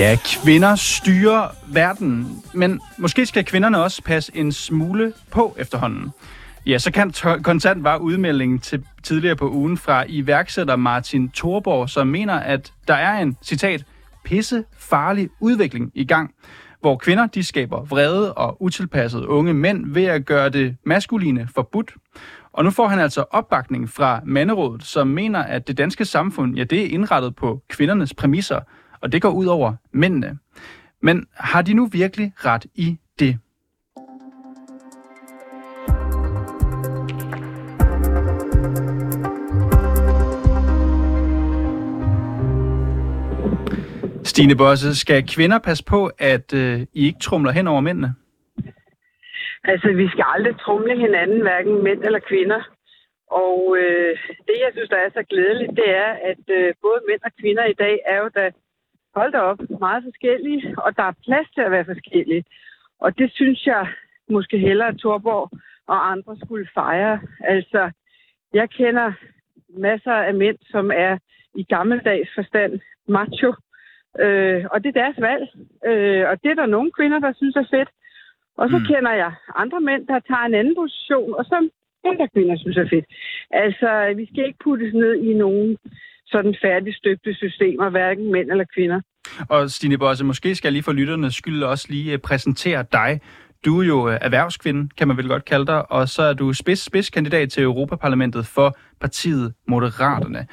Ja, kvinder styrer verden, men måske skal kvinderne også passe en smule på efterhånden. Ja, så kan kontant var udmeldingen til tidligere på ugen fra iværksætter Martin Thorborg, som mener, at der er en, citat, pisse farlig udvikling i gang, hvor kvinder de skaber vrede og utilpassede unge mænd ved at gøre det maskuline forbudt. Og nu får han altså opbakning fra Manderådet, som mener, at det danske samfund, ja, det er indrettet på kvindernes præmisser, og det går ud over mændene. Men har de nu virkelig ret i det? Stine Bosse, skal kvinder passe på, at øh, I ikke trumler hen over mændene? Altså, vi skal aldrig trumle hinanden, hverken mænd eller kvinder. Og øh, det, jeg synes, der er så glædeligt, det er, at øh, både mænd og kvinder i dag er jo da, hold da op, meget forskellige, og der er plads til at være forskellige. Og det synes jeg måske hellere, at Torborg og andre skulle fejre. Altså, jeg kender masser af mænd, som er i gammeldags forstand macho, øh, og det er deres valg. Øh, og det er der nogle kvinder, der synes er fedt. Og så mm. kender jeg andre mænd, der tager en anden position, og som andre kvinder synes er fedt. Altså, vi skal ikke puttes ned i nogen sådan færdigstøbte systemer, hverken mænd eller kvinder. Og Stine Bosse, måske skal jeg lige for lytternes skyld også lige øh, præsentere dig. Du er jo øh, erhvervskvinde, kan man vel godt kalde dig, og så er du spids, spidskandidat til Europaparlamentet for partiet Moderaterne.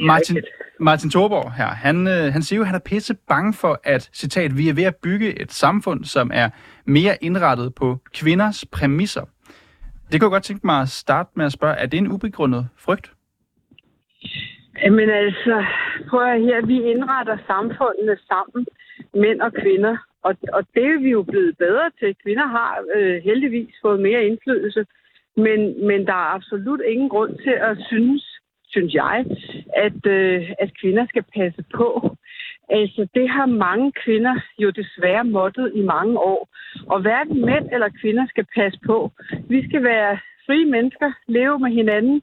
Martin, Martin Thorborg her, han, øh, han siger jo, at han er pisse bange for, at, citat, vi er ved at bygge et samfund, som er mere indrettet på kvinders præmisser. Det kunne jeg godt tænke mig at starte med at spørge, er det en ubegrundet frygt? Jamen altså, prøv at her, vi indretter samfundene sammen, mænd og kvinder, og, og det er vi jo blevet bedre til. Kvinder har øh, heldigvis fået mere indflydelse, men, men der er absolut ingen grund til at synes, synes jeg, at, øh, at kvinder skal passe på. Altså, det har mange kvinder jo desværre måttet i mange år. Og hverken mænd eller kvinder skal passe på. Vi skal være frie mennesker, leve med hinanden,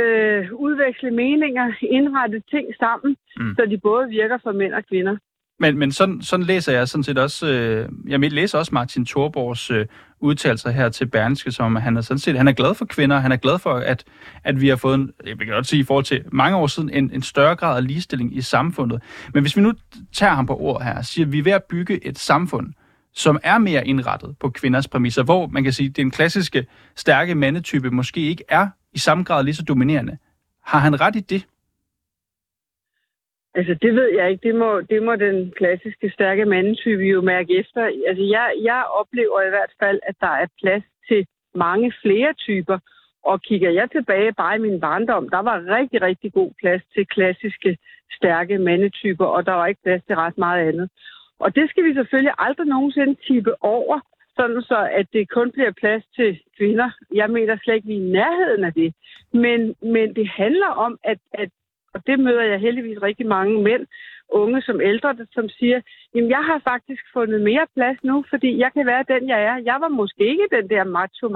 øh, udveksle meninger, indrette ting sammen, mm. så de både virker for mænd og kvinder. Men, men sådan, sådan læser jeg sådan set også, øh, jeg læser også Martin Thorborgs øh, udtalelser her til Berlingske, som han er sådan set, han er glad for kvinder, han er glad for, at, at vi har fået, en, jeg vil godt sige i forhold til mange år siden, en, en større grad af ligestilling i samfundet. Men hvis vi nu tager ham på ord her, siger, at vi er ved at bygge et samfund, som er mere indrettet på kvinders præmisser, hvor man kan sige, at den klassiske stærke mandetype måske ikke er i samme grad lige så dominerende. Har han ret i det? Altså, det ved jeg ikke. Det må, det må den klassiske stærke mandetype jo mærke efter. Altså, jeg, jeg oplever i hvert fald, at der er plads til mange flere typer. Og kigger jeg tilbage bare i min barndom, der var rigtig, rigtig god plads til klassiske, stærke mandetyper, og der var ikke plads til ret meget andet. Og det skal vi selvfølgelig aldrig nogensinde tippe over, sådan så at det kun bliver plads til kvinder. Jeg mener slet ikke, vi er i nærheden af det. Men, men det handler om, at, at og det møder jeg heldigvis rigtig mange mænd, unge som ældre, som siger, jamen jeg har faktisk fundet mere plads nu, fordi jeg kan være den, jeg er. Jeg var måske ikke den der macho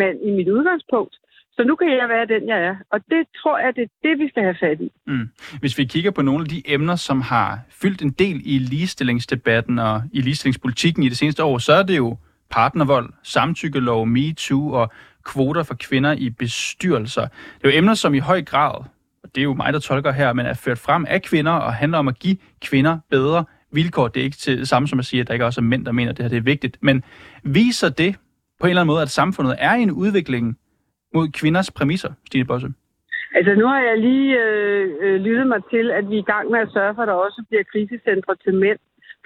mand i mit udgangspunkt. Så nu kan jeg være den, jeg er. Og det tror jeg, det er det, vi skal have fat i. Mm. Hvis vi kigger på nogle af de emner, som har fyldt en del i ligestillingsdebatten og i ligestillingspolitikken i det seneste år, så er det jo partnervold, samtykkelov, MeToo og kvoter for kvinder i bestyrelser. Det er jo emner, som i høj grad og det er jo mig, der tolker her, men er ført frem af kvinder og handler om at give kvinder bedre vilkår. Det er ikke til det samme som at sige, at der ikke også er mænd, der mener, at det her det er vigtigt. Men viser det på en eller anden måde, at samfundet er i en udvikling mod kvinders præmisser, Stine Bosse? Altså nu har jeg lige øh, øh, lyttet mig til, at vi er i gang med at sørge for, at der også bliver krisecentre til mænd,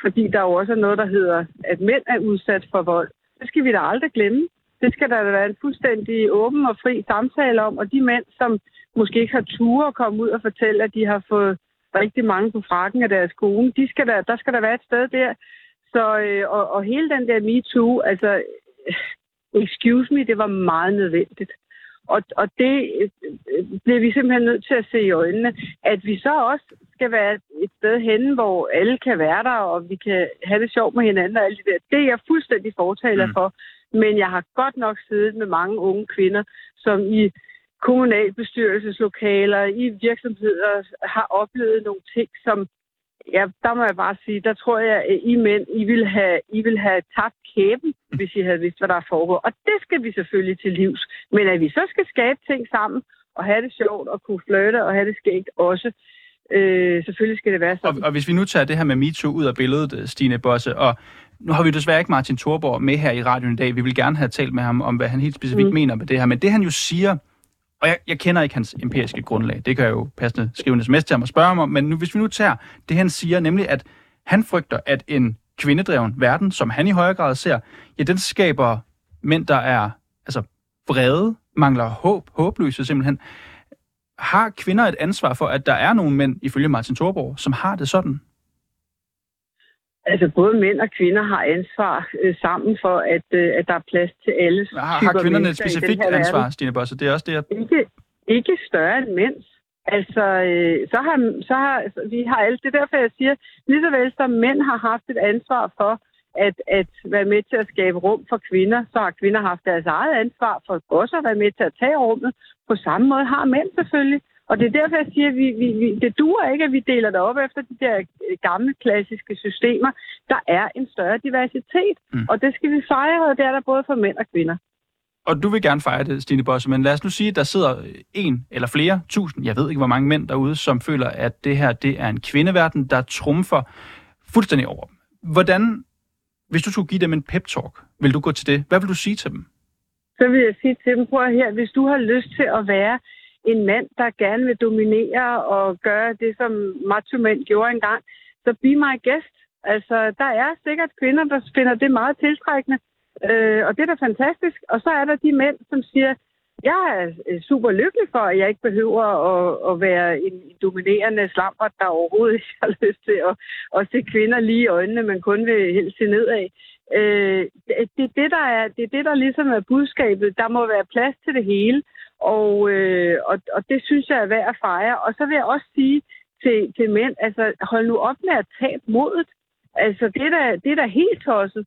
fordi der jo også er noget, der hedder, at mænd er udsat for vold. Det skal vi da aldrig glemme. Det skal der være en fuldstændig åben og fri samtale om, og de mænd, som måske ikke har ture at komme ud og fortælle, at de har fået rigtig mange på frakken af deres kone. De skal der, der skal der være et sted der. Så, øh, og, og hele den der MeToo, altså, øh, excuse me, det var meget nødvendigt. Og, og det øh, bliver vi simpelthen nødt til at se i øjnene, at vi så også skal være et sted henne, hvor alle kan være der, og vi kan have det sjovt med hinanden og alt det der. Det er jeg fuldstændig fortaler mm. for. Men jeg har godt nok siddet med mange unge kvinder, som i kommunalbestyrelseslokaler, i virksomheder har oplevet nogle ting, som ja, der må jeg bare sige, der tror jeg, at I mænd, I vil have, I vil have tabt kæben, hvis I havde vidst, hvad der er foregået. Og det skal vi selvfølgelig til livs. Men at vi så skal skabe ting sammen, og have det sjovt, og kunne flirte, og have det skægt også, øh, selvfølgelig skal det være sådan. Og, og hvis vi nu tager det her med MeToo ud af billedet, Stine Bosse, og nu har vi desværre ikke Martin Thorborg med her i radioen i dag. Vi vil gerne have talt med ham om, hvad han helt specifikt mm. mener med det her. Men det han jo siger, og jeg, jeg kender ikke hans empiriske grundlag, det kan jeg jo passende skrive en sms til ham og spørge ham om, men nu, hvis vi nu tager det, han siger, nemlig at han frygter, at en kvindedreven verden, som han i højere grad ser, ja, den skaber mænd, der er altså vrede, mangler håb, håbløse simpelthen. Har kvinder et ansvar for, at der er nogle mænd, ifølge Martin Thorborg, som har det sådan? Altså både mænd og kvinder har ansvar øh, sammen for, at, øh, at der er plads til alle Har, har kvinderne et specifikt ansvar, verden. Stine Bosse? Det er også det, jeg... Ikke, ikke større end mænds. Altså, øh, så har, så har vi har alt. Det er derfor, jeg siger, lige så vel som mænd har haft et ansvar for at, at være med til at skabe rum for kvinder, så har kvinder haft deres eget ansvar for også at være med til at tage rummet. På samme måde har mænd selvfølgelig. Og det er derfor, jeg siger, at vi, vi, vi, det duer ikke, at vi deler det op efter de der øh, gamle klassiske systemer. Der er en større diversitet, mm. og det skal vi fejre, og det er der både for mænd og kvinder. Og du vil gerne fejre det, Stine Bosse, men lad os nu sige, at der sidder en eller flere tusind, jeg ved ikke, hvor mange mænd derude, som føler, at det her det er en kvindeverden, der trumfer fuldstændig over dem. Hvordan, hvis du skulle give dem en pep-talk, vil du gå til det? Hvad vil du sige til dem? Så vil jeg sige til dem, prøv her, hvis du har lyst til at være en mand, der gerne vil dominere og gøre det, som macho-mænd gjorde engang, så be my guest. Altså, der er sikkert kvinder, der finder det meget tiltrækkende, øh, og det er da fantastisk. Og så er der de mænd, som siger, jeg er øh, super lykkelig for, at jeg ikke behøver at, at være en dominerende slamper, der overhovedet ikke har lyst til at, at se kvinder lige i øjnene, men kun vil helst se nedad. Øh, det, det, der er, det er det, der ligesom er budskabet. Der må være plads til det hele. Og, øh, og, og det synes jeg er værd at fejre. Og så vil jeg også sige til, til mænd, altså hold nu op med at tabe modet. Altså det er da, det er da helt tosset.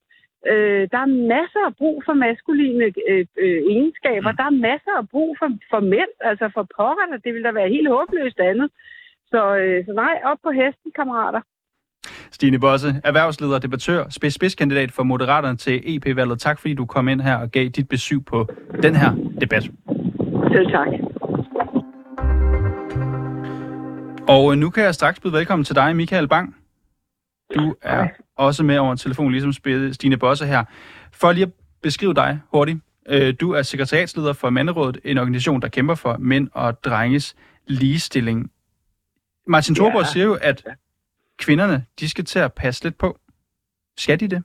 Øh, der er masser af brug for maskuline øh, øh, egenskaber. Mm. Der er masser af brug for, for mænd, altså for pokkerne. Det vil da være helt håbløst andet. Så, øh, så nej, op på hesten, kammerater. Stine Bosse, erhvervsleder, debattør, spids spidskandidat for Moderaterne til EP-valget. Tak fordi du kom ind her og gav dit besøg på den her debat. Selv tak. Og øh, nu kan jeg straks byde velkommen til dig, Michael Bang. Du er Hej. også med over telefon, ligesom Stine Bosse her. For lige at beskrive dig hurtigt. Øh, du er sekretariatsleder for Manderådet, en organisation, der kæmper for mænd og drenges ligestilling. Martin Thorborg ja. siger jo, at kvinderne, de skal til at passe lidt på. Skal de det?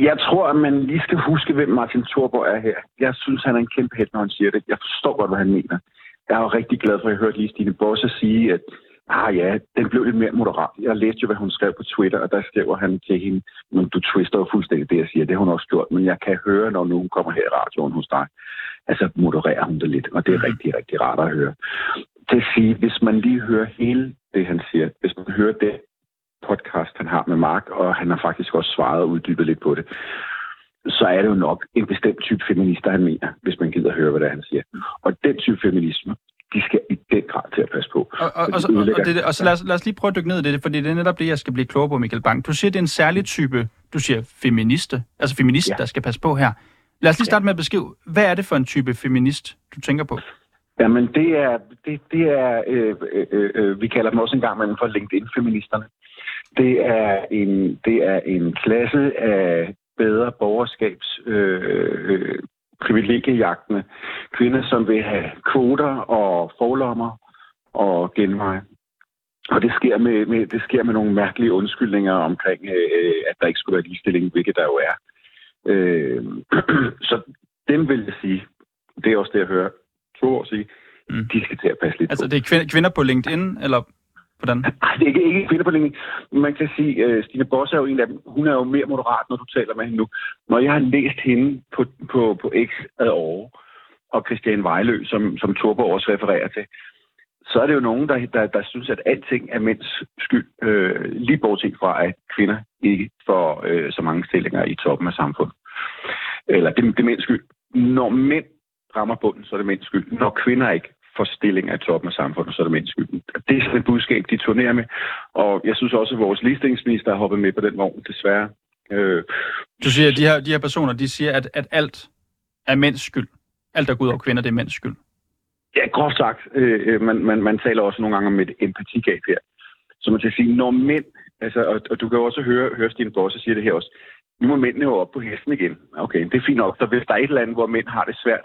Jeg tror, at man lige skal huske, hvem Martin Thorborg er her. Jeg synes, han er en kæmpe helt, når han siger det. Jeg forstår godt, hvad han mener. Jeg er jo rigtig glad for, at jeg hørte lige Stine Bosse sige, at ah ja, den blev lidt mere moderat. Jeg læste jo, hvad hun skrev på Twitter, og der skriver han til hende, men du twister jo fuldstændig det, jeg siger. Det har hun også gjort, men jeg kan høre, når nogen kommer her i radioen hos dig, altså modererer hun det lidt, og det er rigtig, rigtig rart at høre. Det at sige, hvis man lige hører hele det, han siger, hvis man hører det podcast, han har med Mark, og han har faktisk også svaret og uddybet lidt på det, så er det jo nok en bestemt type feminister, han mener, hvis man gider høre, hvad det er, han siger. Og den type feminisme, de skal i den grad til at passe på. Og, og, og, og, og, det, og så lad os, lad os lige prøve at dykke ned i det, fordi det er netop det, jeg skal blive klogere på, Michael Bang. Du siger, det er en særlig type, du siger feministe, altså feminist, ja. der skal passe på her. Lad os lige starte med at beskrive, hvad er det for en type feminist, du tænker på? Jamen, det er, det, det er øh, øh, øh, vi kalder dem også engang mellem for LinkedIn-feministerne. Det er en, det er en klasse af bedre borgerskabs øh, øh, privilegiejagtende kvinder, som vil have kvoter og forlommer og genveje. Og det sker med, med, det sker med nogle mærkelige undskyldninger omkring, øh, at der ikke skulle være ligestilling, hvilket der jo er. Øh, så dem vil jeg sige, det er også det, jeg hører to år sige, mm. de skal til at passe lidt Altså på. det er kvinder på LinkedIn, eller Hvordan? Nej, det er ikke, ikke kvinder. Man kan sige, at uh, Stine Boss er jo en af dem. Hun er jo mere moderat, når du taler med hende nu. Når jeg har læst hende på, på, på X ad år, og Christian Vejlø, som, som Torborg også refererer til, så er det jo nogen, der, der, der synes, at alting er mænds skyld, øh, lige bortset fra, at kvinder ikke får øh, så mange stillinger i toppen af samfundet. Eller det, det er mænds skyld. Når mænd rammer bunden, så er det mænds skyld. Når kvinder ikke får stillinger i toppen af samfundet, så er det mænds skyld. Det er sådan et budskab, de turnerer med. Og jeg synes også, at vores ligestillingsminister har hoppet med på den vogn, desværre. Øh, Du siger, at de her, de her personer, de siger, at, at alt er mænds skyld. Alt, der går ud over kvinder, det er mænds skyld. Ja, groft sagt. Øh, man, man, man taler også nogle gange om et empatigab her. Så man skal sige, når mænd, altså, og, og du kan jo også høre, høre Stine Bosse sige det her også, nu må mændene jo op på hesten igen. Okay, det er fint nok. Så hvis der er et eller andet, hvor mænd har det svært,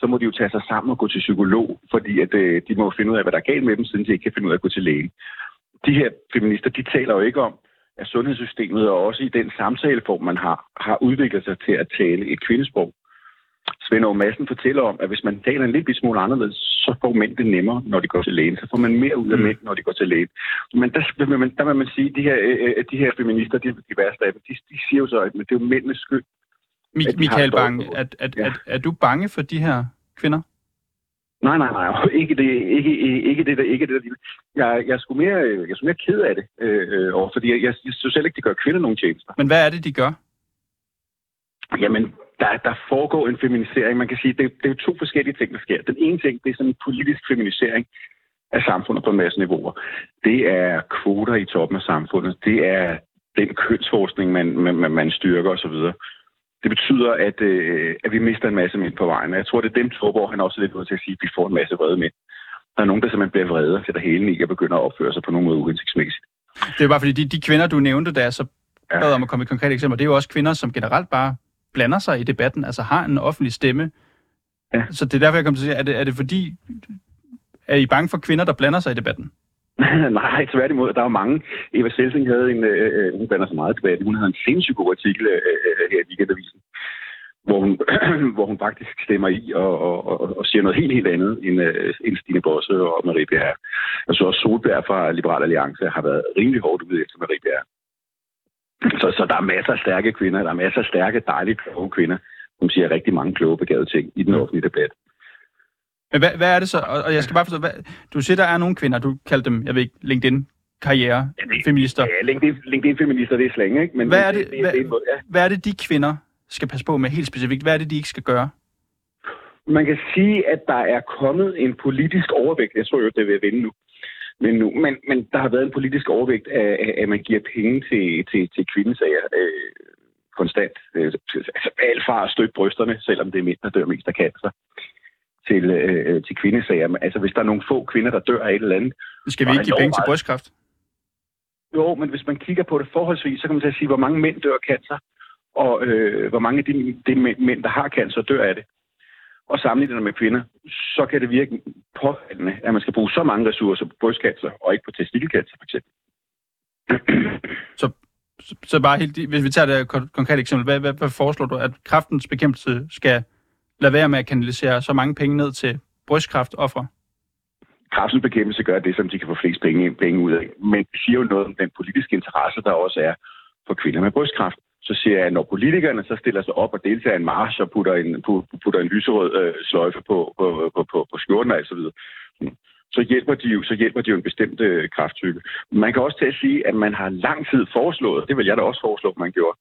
så må de jo tage sig sammen og gå til psykolog, fordi at, øh, de må finde ud af, hvad der er galt med dem, siden de ikke kan finde ud af at gå til læge. De her feminister, de taler jo ikke om, at sundhedssystemet og også i den samtaleform, man har, har udviklet sig til at tale et kvindesprog. Svend Aage Madsen fortæller om, at hvis man taler en lille smule anderledes, så får mænd det nemmere, når de går til lægen. Så får man mere ud af Mm. mænd, når de går til lægen. Men der, vil man, der vil man sige, at de her, øh, de her feminister, de, de værste af dem, de, de siger jo så, at det er jo mændenes skyld. Mi- de Michael Bang, at, at, Ja. er du bange for de her kvinder? Nej, nej, nej. Ikke det, ikke, ikke det, der, ikke det der. Jeg, jeg, er sgu mere, jeg er sgu mere ked af det, øh, øh, fordi jeg, jeg, jeg synes heller ikke, det gør kvinder nogen tjenester. Men hvad er det, de gør? Jamen, der, der foregår en feminisering. Man kan sige, det, det er jo to forskellige ting, der sker. Den ene ting, det er sådan en politisk feminisering af samfundet på en masse niveauer. Det er kvoter i toppen af samfundet. Det er den kønsforskning, man, man, man styrker osv. Det betyder, at, øh, at vi mister en masse mænd på vejen. Og Jeg tror, det er dem, Torborg, han også er lidt ude til at sige, at vi får en masse vrede mænd. Der er nogen, der simpelthen bliver vrede og sætter hælen i og begynder at opføre sig på nogen måde uhensigtsmæssigt. Det er bare fordi, de, de kvinder, du nævnte, der er så Ja. bad om at komme et konkret eksempel, det er jo også kvinder, som generelt bare blander sig i debatten, altså har en offentlig stemme. Ja. Så det er derfor, jeg kom til at sige, er det, er det fordi, er I bange for kvinder, der blander sig i debatten? Nej, tværtimod. Der var mange. Eva Selsing havde en, øh, øh, øh hun blander sig meget tilbage. Hun havde en sindssygt god artikel øh, øh, øh her i weekendavisen, hvor hun, hvor hun faktisk stemmer i og, og, og, og siger noget helt, helt andet end, øh, end Stine Bosse og Marie Bjerre. Jeg synes også, Solberg fra Liberal Alliance har været rimelig hårdt ude efter Marie Bjerre. Så, så der er masser af stærke kvinder. Der er masser af stærke, dejlige, kloge kvinder, som siger rigtig mange kloge, begavede ting i den offentlige debat. Men hvad, hvad er det så? Og, og jeg skal bare forstå, hvad, du siger, der er nogle kvinder, du kalder dem, jeg ved ikke, LinkedIn karriere feminister. Ja, LinkedIn, LinkedIn-feminister, det er slang, ikke? Men Hvad er det, det, hvad, det, det, ja. hvad er det, de kvinder skal passe på med helt specifikt? Hvad er det, de ikke skal gøre? Man kan sige, at der er kommet en politisk overvægt. Jeg tror jo, det vil vende nu. Men, nu, men, men der har været en politisk overvægt af, af at man giver penge til, til, til kvindesager øh, konstant. Øh, altså alt fra at støtte brysterne, selvom det er mænd, der dør mest af cancer, til, øh, til kvindesager. Men Altså hvis der er nogle få kvinder, der dør af et eller andet, Skal vi ikke give penge til meget. brystkræft? Jo, men hvis man kigger på det forholdsvis, så kan man til at sige, hvor mange mænd dør af cancer, og øh, hvor mange af de, de mænd, der har cancer, dør af det. Og sammenlignet det med kvinder, så kan det virke påfaldende, at man skal bruge så mange ressourcer på brystcancer, og ikke på testikelcancer for eksempel. Så, så bare helt, hvis vi tager det konkrete eksempel, hvad, hvad, hvad foreslår du, at kraftens bekæmpelse skal lade være med at kanalisere så mange penge ned til brystkræftoffre? Kræftens bekæmpelse gør det, som de kan få flest penge, penge ud af. Men det siger jo noget om den politiske interesse, der også er for kvinder med brystkræft. Så siger jeg, at når politikerne så stiller sig op og deltager i en march og putter en, putter en lyserød øh, sløjfe på, på, på, på, på skjorten og så videre, hmm, så hjælper de jo, så hjælper de jo en bestemt øh, krafttype. Man kan også til at sige, at man har lang tid foreslået, det vil jeg da også foreslå, man gjorde,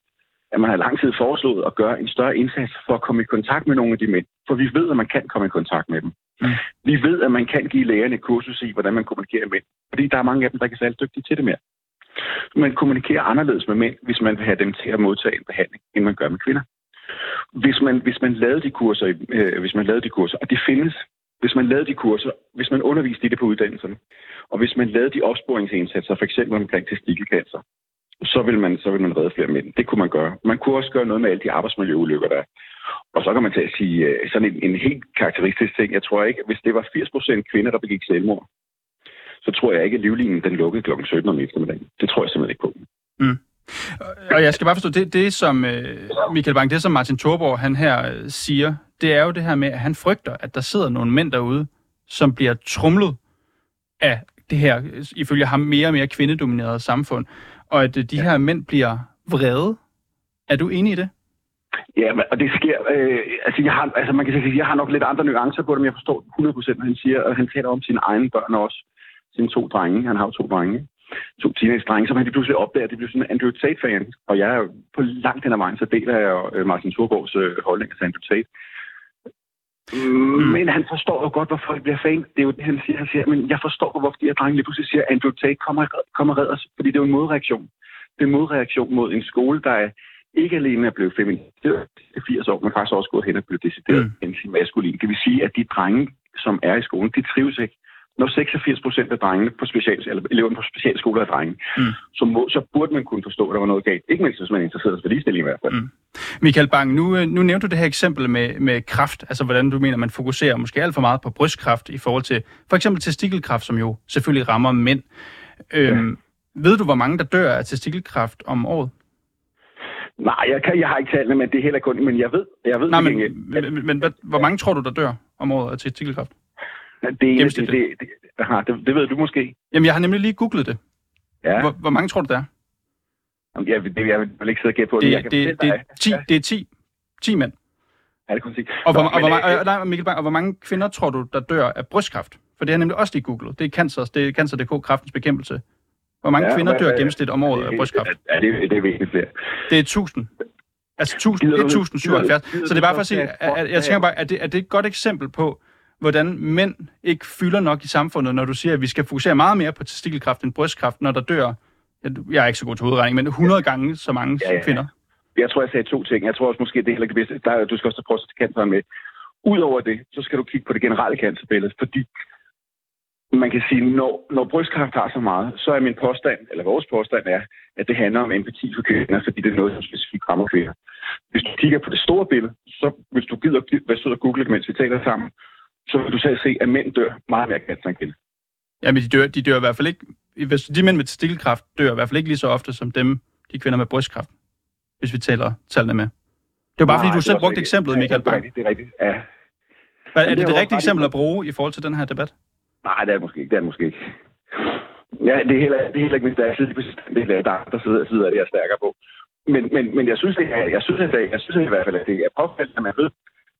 at man har lang tid foreslået at gøre en større indsats for at komme i kontakt med nogle af de mænd. For vi ved, at man kan komme i kontakt med dem. Mm. Vi ved, at man kan give lægerne et kursus i, hvordan man kommunikerer med mænd. Fordi der er mange af dem, der ikke er særlig dygtige til det mere. Man kommunikerer anderledes med mænd, hvis man vil have dem til at modtage en behandling, end man gør med kvinder. Hvis man, hvis man lavede de kurser, øh, hvis man lavede de kurser, og de findes, hvis man lavede de kurser, hvis man underviste i det på uddannelserne, og hvis man lavede de opsporingsindsatser, for eksempel omkring testikelcancer, vil, man, så vil man redde flere mænd. Det kunne man gøre. Man kunne også gøre noget med alle de arbejdsmiljøulykker, der er. Og så kan man tage at sige øh, sådan en, en helt karakteristisk ting. Jeg tror ikke, hvis det var 80% kvinder, der begik selvmord, så tror jeg ikke, at livlinen den lukkede kl. 17 om eftermiddagen. Det tror jeg simpelthen ikke på. Mm. Og jeg skal bare forstå, det, det som øh, Michael Bang, det som Martin Thorborg, han her øh, siger, det er jo det her med, at han frygter, at der sidder nogle mænd derude, som bliver trumlet af det her, øh, ifølge ham, mere og mere kvindedominerede samfund, og at øh, de her mænd bliver vrede. Er du enig i det? Ja, og det sker... Øh, altså, jeg har, altså, man kan sige, jeg har nok lidt andre nuancer på det, men jeg forstår 100% hvad han siger, og han taler om sine egne børn også. Sine to drenge. Han har jo to drenge. To teenage-drenge, som han lige pludselig opdager, at de bliver sådan en Andrew Tate-fan. Og jeg er jo på langt hen ad vejen, så deler jeg øh, Martin Thorborgs øh, holdning til Andrew Tate. Mm. Men han forstår jo godt, hvorfor det bliver fan. Det er jo det, han siger. Han siger, men jeg forstår, hvorfor de her drenge lige pludselig siger, Andrew Tate kommer, kommer redder os. Fordi det er jo en modreaktion. Det er en modreaktion mod en skole, der er ikke alene er blevet feminiseret i 80 år, men faktisk også gået hen og blevet decideret mm. anti-maskulin. Det vil sige, at de drenge, som er i skolen, de trives ikke når 86 procent af drengene på special, eller eleverne på specialskoler er drenge, mm. så, må, så burde man kunne forstå, at der var noget galt. Ikke mindst, hvis man er interesseret for ligestilling i hvert fald. Mm. Michael Bang, nu, øh, nu nævnte du det her eksempel med, med kraft, altså hvordan du mener, man fokuserer måske alt for meget på brystkraft i forhold til for eksempel testikelkraft, som jo selvfølgelig rammer mænd. Øhm, ja. Ved du, hvor mange der dør af testikelkraft om året? Nej, jeg, kan, jeg har ikke talt men det er heller kun, men jeg ved, jeg ved Nej, men, men, men, men hvor mange tror du, der dør om året af testikelkraft? Det, det, det, det, det, det, det ved du måske. Jamen, jeg har nemlig lige googlet det. Ja. Hvor, hvor mange tror du, der er? Jamen, jeg, det, jeg vil ikke sidde og gætte på det. Det, det, det, er 10, det er 10, 10 mænd. Ja, det kunne sige. Og hvor, Nå, og, hvor, øh, og, nej, Mikkel Bang, og hvor mange kvinder tror du, der dør af brystkræft? For det har nemlig også lige googlet. Det er cancer, det er cancer.dk, kraftens bekæmpelse. Hvor mange ja, kvinder dør gennemsnit om året af brystkræft? Ja, det, det er virkelig flere. Det er 1000. Altså 1000, 1077. Så det er bare for at sige, at, at, jeg tænker bare, at det, er det et godt eksempel på, hvordan mænd ikke fylder nok i samfundet, når du siger, at vi skal fokusere meget mere på testikelkræft end brystkræft, når der dør, jeg er ikke så god til hovedregning, men 100 gange så mange ja, ja. kvinder. Jeg tror, jeg sagde to ting. Jeg tror også måske, det er heller ikke det bedste. Der, du skal også prøve at cancer med. Udover det, så skal du kigge på det generelle cancerbillede, fordi man kan sige, når, når brystkræft har så meget, så er min påstand, eller vores påstand er, at det handler om empati for kvinder, fordi det er noget, som specifikt rammer kvinder. Hvis du kigger på det store billede, så hvis du gider være sød og google det, mens vi taler sammen, så vil du selv se, at mænd dør meget mere cancer end kvinder. Ja, men de dør, de dør i hvert fald ikke... Hvis de mænd med testikkelkræft dør i hvert fald ikke lige så ofte som dem, de kvinder med brystkræft, hvis vi taler tallene med. Det er bare, Nej, fordi du selv brugte eksemplet, Michael Bang. Det er rigtigt, ja. er, er det det, rigtige eksempel at bruge i forhold til den her debat? Nej, det er det måske ikke. Det er det måske ikke. Ja, det er heller, det er heller ikke, hvis der er det er der, der sidder, sidder det, jeg er stærkere på. Men, men, men jeg synes, det er, jeg synes, at det, jeg synes at i hvert fald, at det er påfaldende, at man ved,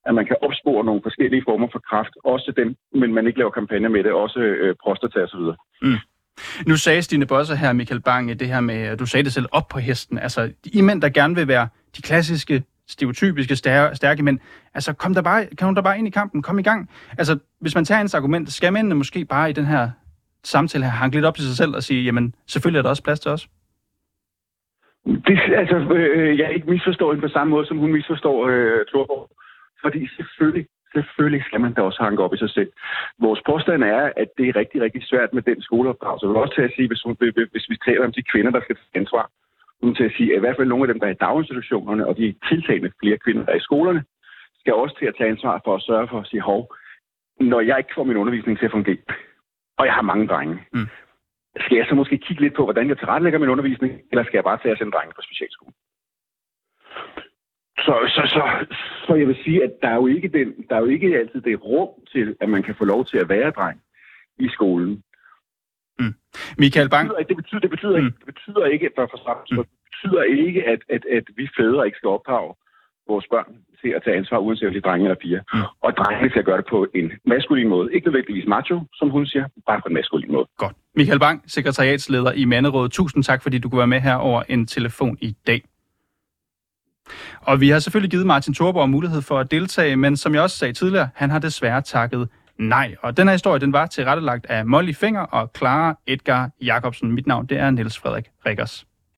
at man kan opspore nogle forskellige former for kræft, også dem, men man ikke laver kampagner med det, også øh, prostata osv. Mm. Nu sagde Stine Bosse her, Michael Bang, det her med, du sagde det selv, op på hesten. Altså, I mænd, der gerne vil være de klassiske, stereotypiske, stærke, stærke mænd, altså, kom der bare, kan hun der bare ind i kampen, kom i gang. Altså, hvis man tager hans argument, skal mændene måske bare i den her samtale her hanke lidt op til sig selv og sige, jamen, selvfølgelig er der også plads til os? Det, altså, øh, jeg ikke misforstår hende på samme måde, som hun misforstår øh, Thorborg. Fordi selvfølgelig, selvfølgelig skal man da også hanke op i sig selv. Vores påstand er, at det er rigtig, rigtig svært med den skoleopdragelse. Jeg vil også til at sige, hvis, hun, hvis vi taler om de kvinder, der skal tage ansvar, hun til at sige, at i hvert fald nogle af dem, der er i daginstitutionerne, og de tiltagende flere kvinder, der er i skolerne, skal også til at tage ansvar for at sørge for at sige, hov, når jeg ikke får min undervisning til at fungere, og jeg har mange drenge, mm. skal jeg så måske kigge lidt på, hvordan jeg tilrettelægger min undervisning, eller skal jeg bare tage at sende drenge på specialskole? Så, så, så, så jeg vil sige, at der er, jo ikke den, der er jo ikke altid det rum til, at man kan få lov til at være dreng i skolen. Mm. Michael Bang? Det betyder, det betyder, mm. ikke, det betyder ikke, for, for, mm. det betyder ikke at, at, at vi fædre ikke skal opdrage vores børn til at tage ansvar, uanset om de er drenge eller piger. Mm. Og drengene skal gøre det på en maskulin måde. Ikke nødvendigvis macho, som hun siger, bare på en maskulin måde. Godt. Michael Bang, sekretariatsleder i Manderådet. Tusind tak, fordi du kunne være med her over en telefon i dag. Og vi har selvfølgelig givet Martin Thorborg mulighed for at deltage, men som jeg også sagde tidligere, han har desværre takket nej. Og den her historie, den var tilrettelagt af Molly Finger og Clara Edgar Jacobsen. Mit navn, det er Niels Frederik Rikkers.